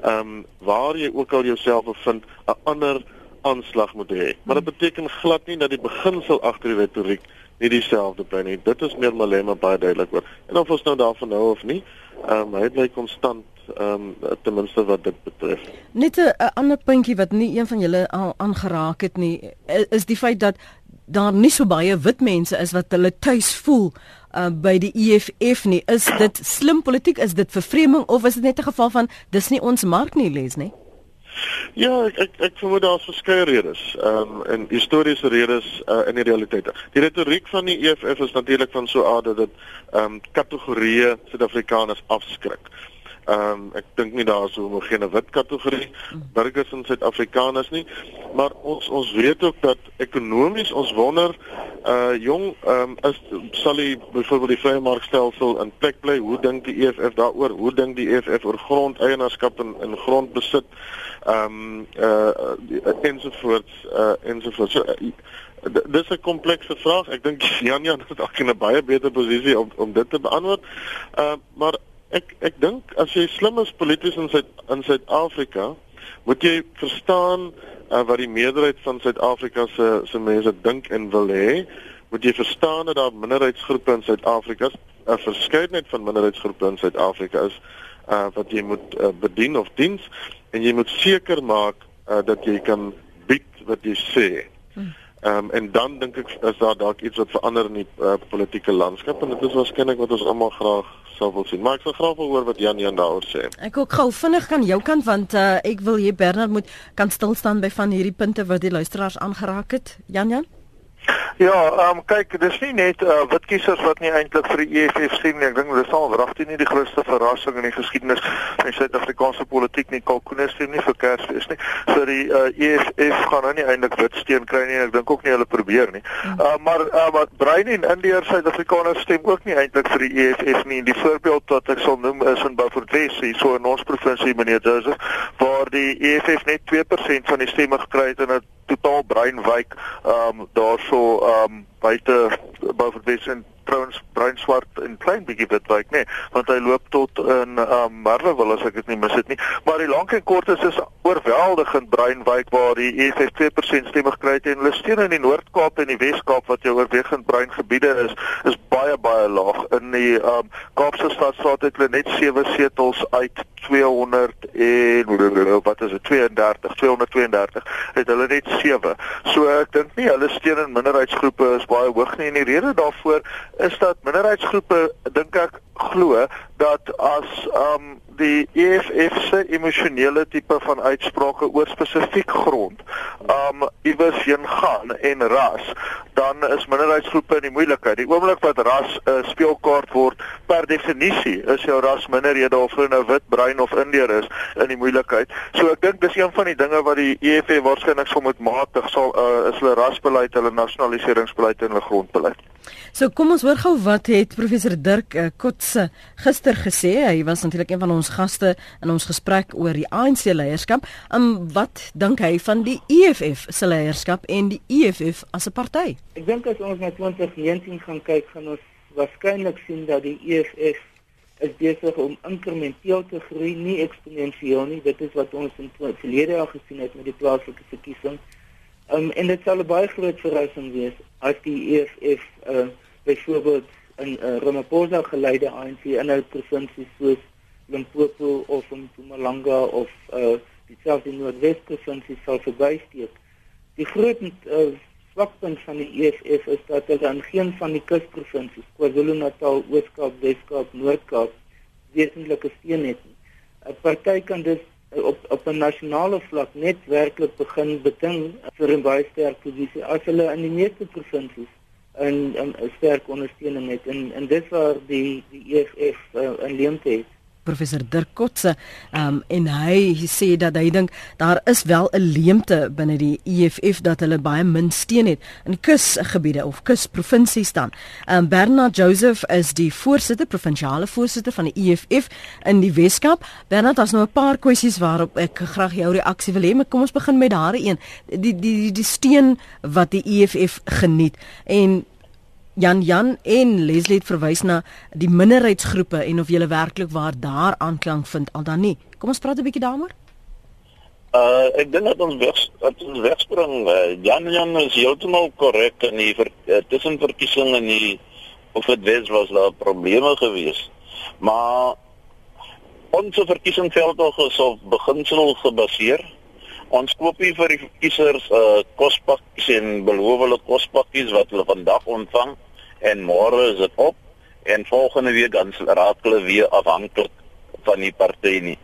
ehm um, waar jy ook al jouself bevind, 'n ander aanslag moet hê. Maar dit beteken glad nie dat die beginsel agter die retoriek nie dieselfde bly nie. Dit is meer Malema baie duidelik oor. En of ons nou daarvan hou of nie, ehm um, hy bly konstant ehm um, ten minste wat dit betref. Net 'n ander puntjie wat nie een van julle al aangeraak het nie, is die feit dat daar nie so baie wit mense is wat hulle tuis voel uh, by die EFF nie. Is dit slim politiek? Is dit vervreeming of is dit net 'n geval van dis nie ons mark nie, les nie? Ja, ek ek, ek vermoed daar's verskeie redes. Ehm um, en historiese redes uh, in die realiteit. Die retoriek van die EFF is natuurlik van so aard dat dit ehm um, kategorieë Suid-Afrikaners afskrik. Ehm um, ek dink nie daar is 'n homogene wit kategorie burgers in Suid-Afrikaners nie, maar ons ons weet ook dat ekonomies ons wonder uh jong ehm um, is sal die byvoorbeeld die vrye markstelsel in plek bly. Hoe dink die EFF daaroor? Hoe dink die EFF oor grondeienaarskap en in grondbesit? Ehm um, uh ensovoorts uh ensovoorts. So, uh, Dis 'n komplekse vraag. Ek dink Jan Jan het dalk in 'n baie beter posisie om om dit te beantwoord. Uh maar ek ek dink as jy slim is polities in Suid in Suid-Afrika, moet jy verstaan uh, wat die meerderheid van Suid-Afrika se se mense dink en wil hê. Moet jy verstaan dat daar minderheidsgroepe in Suid-Afrika, 'n verskeidenheid van minderheidsgroepe in Suid-Afrika is uh wat jy moet uh, bedien of diens en jy moet seker maak uh, dat jy kan bied wat jy sê. Hmm. Ehm um, en dan dink ek is daar dalk iets wat verander in die uh, politieke landskap en dit is waarskynlik wat ons almal graag sou wil sien. Maar ek sal graag wil hoor wat Jan Jan daaroor sê. Ek ook gou vinnig kan jou kant want uh, ek wil hier Bernard moet kan stil staan by van hierdie punte wat die luisteraars aangeraak het. Jan Jan Ja, ehm um, kyk, dis nie net uh, wit kiesers wat nie eintlik vir die EFF stem nie. Ek dink dis al regtig nie die grootste verrassing in die geskiedenis van Suid-Afrikaanse politiek nie. Kalkoene stem nie vir Kersfees nie. So die uh, eh, EFF gaan nou nie eintlik wit steen kry nie. Ek dink ook nie hulle probeer nie. Uh, maar uh, wat Brein en Indiër Suid-Afrikaners stem ook nie eintlik vir die EFF nie. Die voorbeeld wat ek sal noem is in Beaufort West, hier so in ons provinsie meneer Joseph, waar die EFF net 2% van die stemme gekry het en dit totaal breinwyk ehm um, daarso ehm um, buite Beaufort West en trouens bruin swart en klein bietjie wit wyk nê nee, want hy loop tot in um, Merwewil as ek dit nie mis het nie. Maar die lank en kort is is oorweldigend bruin wyk waar die EFF 2% stemme gekry het en hulle steun in die Noord-Kaap en die Wes-Kaap wat jou oorwegend bruin gebiede is is baie baie laag. In die um, Kaapse stadstraat het hulle net 7 setels uit 200 en wat is dit 32 232 het hulle net 7 so ek dink nie hulle steun in minderheidsgroepe is baie hoog nie en die rede daarvoor is dat minderheidsgroepe dink ek glo dat as um die EFF se emosionele tipe van uitsprake oor spesifiek grond um iewers heen gaan en ras dan is minderheidsgroepe in die moeilikheid. Die oomblik wat ras 'n uh, speelkaart word per definisie is jou ras minderhede of hulle nou wit, bruin of indier is in die moeilikheid. So ek dink dis een van die dinge wat die EFF waarskynlik sal moet matig sal uh, is hulle rasbeleid, hulle nasionaliseringsbeleid en hulle grondbeleid. So kom ons hoor gou wat het professor Dirk uh, Kotse gister gesê. Hy was natuurlik een van ons gaste in ons gesprek oor die ANC leierskap. Um wat dink hy van die EFF se leierskap en die EFF as 'n party? Ek dink as ons na 2019 gaan kyk, gaan ons waarskynlik sien dat die EFF is besig om inkrementeel te groei, nie eksponensieel nie. Dit is wat ons in die verlede jaar gesien het met die plaaslike verkiesing. Um en dit sal 'n baie groot verrassing wees as die EFF uh byvoorbeeld in uh, Ramaphosa geleide ANC in 'n provinsie soos Limpopo of Mpumalanga of uh die selfde Noordwes provinsie sal verbysteek. Die groot uh, swakpunt van die EFF is dat hulle aan geen van die kusprovinsies KwaZulu-Natal, Oos-Kaap, Wes-Kaap, Noord-Kaap wesentlike steun het nie. 'n Party kan dus op op 'n nasionale vlak net werklik begin beding vir 'n baie sterk posisie as hulle in die meeste provinsies 'n 'n sterk ondersteuning het. En en dit waar die die EFF uh, in leemte het professor Dirk Kotse um, en hy sê dat hy dink daar is wel 'n leemte binne die EFF dat hulle baie min steun het in kusgebiede of kusprovinsies dan. Um, Bernard Joseph is die voorsitter provinsiale voorsitter van die EFF in die Weskaap. Bernard, daar's nou 'n paar kwessies waarop ek graag jou reaksie wil hê, maar kom ons begin met daardie een. Die die die, die steun wat die EFF geniet en Jan Jan en Leslie het verwys na die minderheidsgroepe en of julle werklik waar daar aanklank vind al dan nie. Kom ons praat 'n bietjie daaroor. Uh ek dink dat ons weg dat ons wegspring. Uh, Jan Jan is heeltemal korrek in die ver, uh, tussenverkiesing en die of dit wes was daar probleme gewees. Maar ons verkiesingsveld is op beginsel gebaseer. Ons koop nie vir die kiesers uh kospakkies en beloof hulle kospakkies wat hulle vandag ontvang en môre is dit op en volgende week dan raak hulle weer afhanklik van die party nie.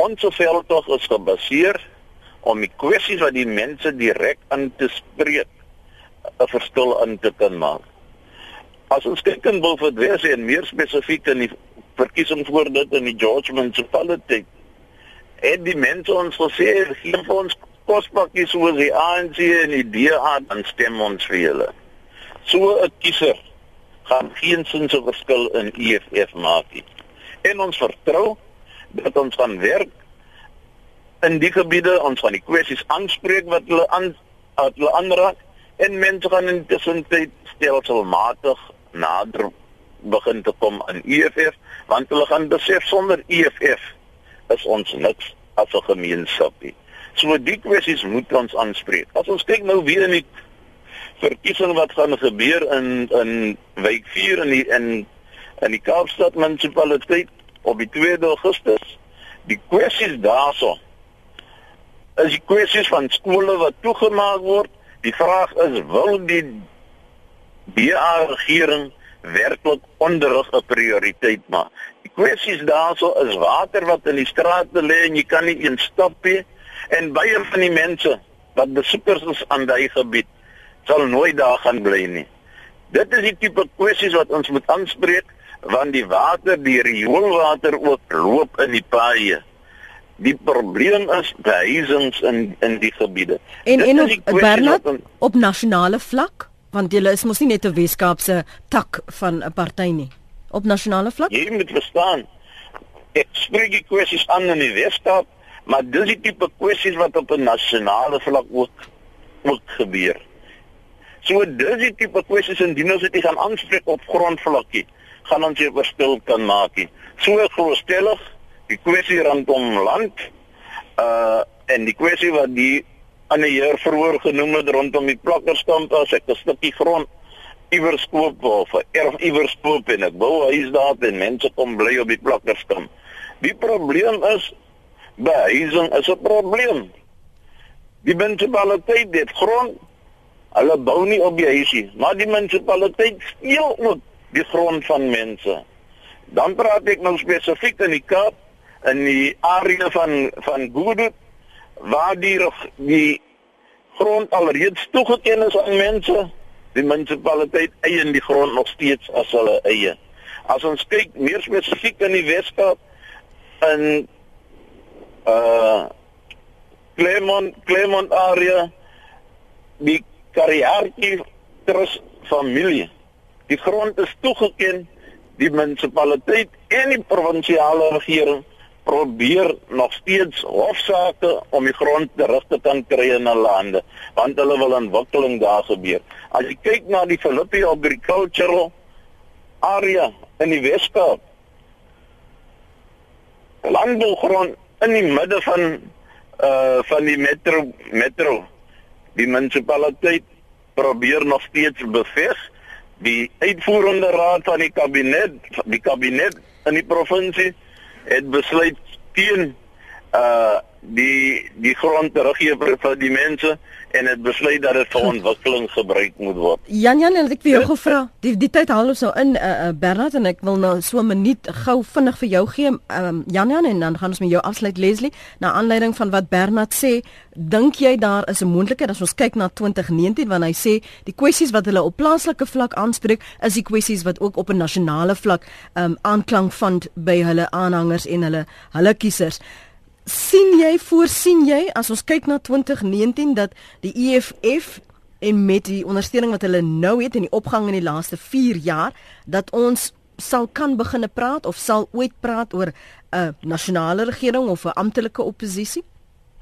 Ons veldtog is gebaseer om die kwessies wat die mense direk aan te spreek 'n verskil in te kan maak. As ons kyk in Bulfordwes en meer spesifiek in die verkiesing voor dit in die George municipality, het die mense ons gesê gee vir ons kospakkies soos die ANC en die DA dan stem ons vir hulle. So 'n kiezer gaan geen sin se verskil in EFF maak nie. En ons vertrou dat ons gaan werk in die gebiede ons van die kwessies aanspreek wat hulle aan wat hulle aanraak en mense gaan in tussentyd stelselmatig nader begin te kom aan EFF want hulle gaan besef sonder EFF is ons niks as 'n gemeenskap nie. So die kwessies moet ons aanspreek. As ons kyk nou weer in die verkiesing wat gaan gebeur in in wijk 4 in die in in die Kaapstad munisipaliteit op die 2 Augustus. Die kwessies daarso is die kwessies van skole wat toegemaak word. Die vraag is wil die DA regering werklik onderrig 'n prioriteit maak? Die kwessies daarso is water wat in die strate lê en jy kan nie een stap nie en baie van die mense wat besoekers is aan daai gebied sal nooit daar gaan bly nie. Dit is die tipe kwessies wat ons moet aanspreek want die water, die rioolwater ook loop in die paaie. Die probleem is behuisings in in die gebiede. En Dit en op Bernard on... op nasionale vlak, want jy is mos nie net 'n Weskaapse tak van 'n party nie. Op nasionale vlak? Jy moet verstaan. Ek spreek die kwessies aan in die Weskaap, maar dis die tipe kwessies wat op 'n nasionale vlak ook ook gebeur. So dis die tipe kwessies indien ons dit gaan aanspreek op grondvlakkie, gaan ons 'n verskil kan maak. So grootstellig die kwessie rondom land uh en die kwessie wat die ander heer verhoor genoem het rondom die plakkerskamp as ek 'n stukkie grond iewers koop of erf iewers koop en ek wou huis daar en mense kom bly op die plakkerskamp. Die probleem is behuising is 'n probleem. Die munisipaliteit het grond hulle bou nie op die huisie, maar die munisipaliteit steel ook die grond van mense. Dan praat ek nou spesifiek in die Kaap in die area van van Goedoet waar die die grond alreeds toegeken is aan mense. Die munisipaliteit eien die grond nog steeds as hulle eie. As ons kyk meer spesifiek in die Weskaap in uh Clermont Clermont area die Kariarki Trust familie die grond is toegeken die munisipaliteit en die provinsiale regering probeer nog steeds hofsaake om die grond terug te kan kry in hulle hande want hulle wil ontwikkeling daar gebeur. As jy kyk na die Philippi agricultural area in die Weskaap. Landbougrond in die midde van uh van die metro metro. Die munisipaliteit probeer nog steeds beveg die uitvoerende raad van die kabinet die kabinet in die provinsie het besluit teen uh die die grond teruggee vir, die mense en het besluit dat dit vir ontwikkeling gebruik moet word. Jan Jan, ek wil jou gevra, die die tyd haal ons nou in uh, uh Bernard en ek wil nou so 'n minuut gou vinnig vir jou gee. Um Jan Jan en dan gaan ons met jou afsluit Leslie na aanleiding van wat Bernard sê. Dink jy daar is 'n moontlikheid as ons kyk na 2019 wanneer hy sê die kwessies wat hulle op plaaslike vlak aanspreek is die kwessies wat ook op 'n nasionale vlak um aanklank vind by hulle aanhangers en hulle hulle kiesers sien jy voorsien jy as ons kyk na 2019 dat die EFF en met die ondersteuning wat hulle nou het in die opgang in die laaste 4 jaar dat ons sal kan begine praat of sal ooit praat oor 'n nasionale regering of 'n amptelike oppositie?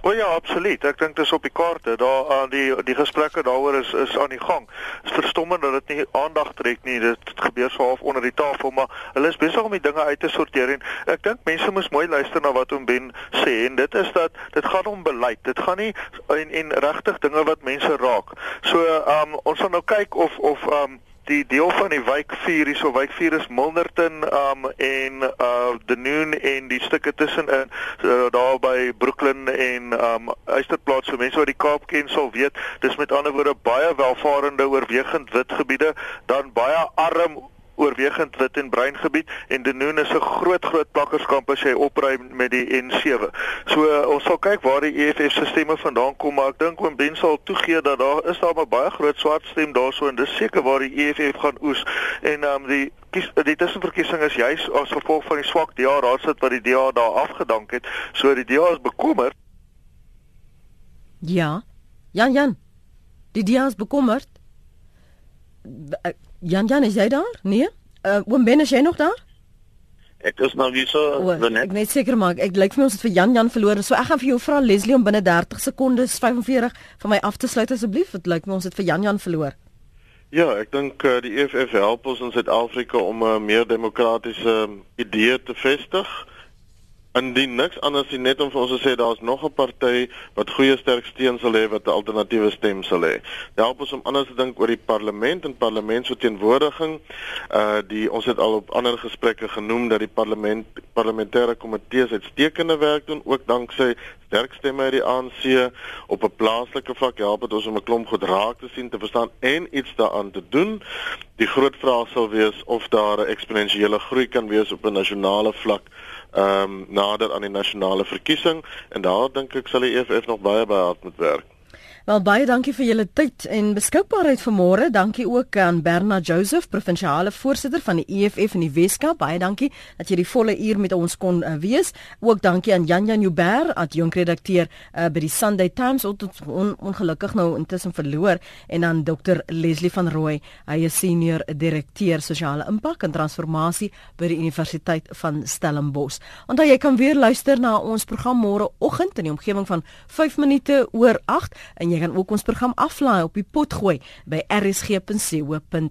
O ja, absoluut. Ek dink dis op die kaarte. Daar aan die die gesprekke daaroor is is aan die gang. Dit is verstommend dat dit nie aandag trek nie. Dit gebeur so half onder die tafel, maar hulle is besig om die dinge uit te sorteer en ek dink mense moet mooi luister na wat hom Ben sê en dit is dat dit gaan om beleid. Dit gaan nie en en regtig dinge wat mense raak. So, ehm um, ons gaan nou kyk of of ehm um, die deel van die wijk 4 hierso wijk 4 is Milnerton um en uh Denoon en die stukke tussenin uh, daar by Brooklyn en um Eysterplaas so mense wat die Kaap ken sal weet dis met ander woorde baie welvarende oorwegend wit gebiede dan baie arm oorwegend wit en bruin gebied en Denoon is 'n groot groot plakkerskamp as jy opry met die N7. So uh, ons sal kyk waar die EFF se stemme vandaan kom, maar ek dink oom Ben sal toegee dat daar is daar 'n baie groot swart stem daarso en dis seker waar die EFF gaan oes en um, die kies die tussenverkiesing is juis as gevolg van die swak DA raadsit wat die DA daar afgedank het. So die DA is bekommerd. Ja. Jan Jan. Die DA is bekommerd. Eh, Jan Jan is jy daar? Nee. Uh, oom Ben is jy nog daar? Ek is nou hier so net. Ek net seker maak ek lyk vir my ons het vir Jan Jan verloor. So ek gaan vir jou vra Leslie om binne 30 sekondes 45 van my af te sluit asseblief. Dit lyk my ons het vir Jan Jan verloor. Ja, ek dink uh, die EFF help ons in Suid-Afrika om 'n uh, meer demokratiese uh, idee te vestig. Indien niks anders nie net om vir ons te sê daar's nog 'n party wat goeie sterk steun sal hê wat 'n alternatiewe stem sal hê. Dit help ons om anders te dink oor die parlement en parlementsverteenwoordiging. Uh die ons het al op ander gesprekke genoem dat die parlement parlementêre komitees uitstekende werk doen ook danksy sterk stemme uit die ANC op 'n plaaslike vlak help dit ons om 'n klomp goed raak te sien, te verstaan en iets daaraan te doen. Die groot vraag sal wees of daar 'n eksponensiële groei kan wees op 'n nasionale vlak ehm um, nader aan die nasionale verkiesing en daar dink ek sal die EFF nog baie baie hard moet werk. Wel baie dankie vir julle tyd en beskikbaarheid vanmôre. Dankie ook aan Berna Joseph, provinsiale voorsitter van die EFF in die Weskaap. Baie dankie dat jy die volle uur met ons kon uh, wees. Ook dankie aan Jan Jan Joubert, ad jong redakteur uh, by die Sunday Times, wat on, ongelukkig nou intussen verloor en aan Dr Leslie van Rooi, hy is senior direkteur sosiale impak en transformasie by die Universiteit van Stellenbosch. Onthou jy kan weer luister na ons program môre oggend in die omgewing van 5 minute oor 8 en jy kan ook ons program aflaai op die pot gooi by rsg.co.za.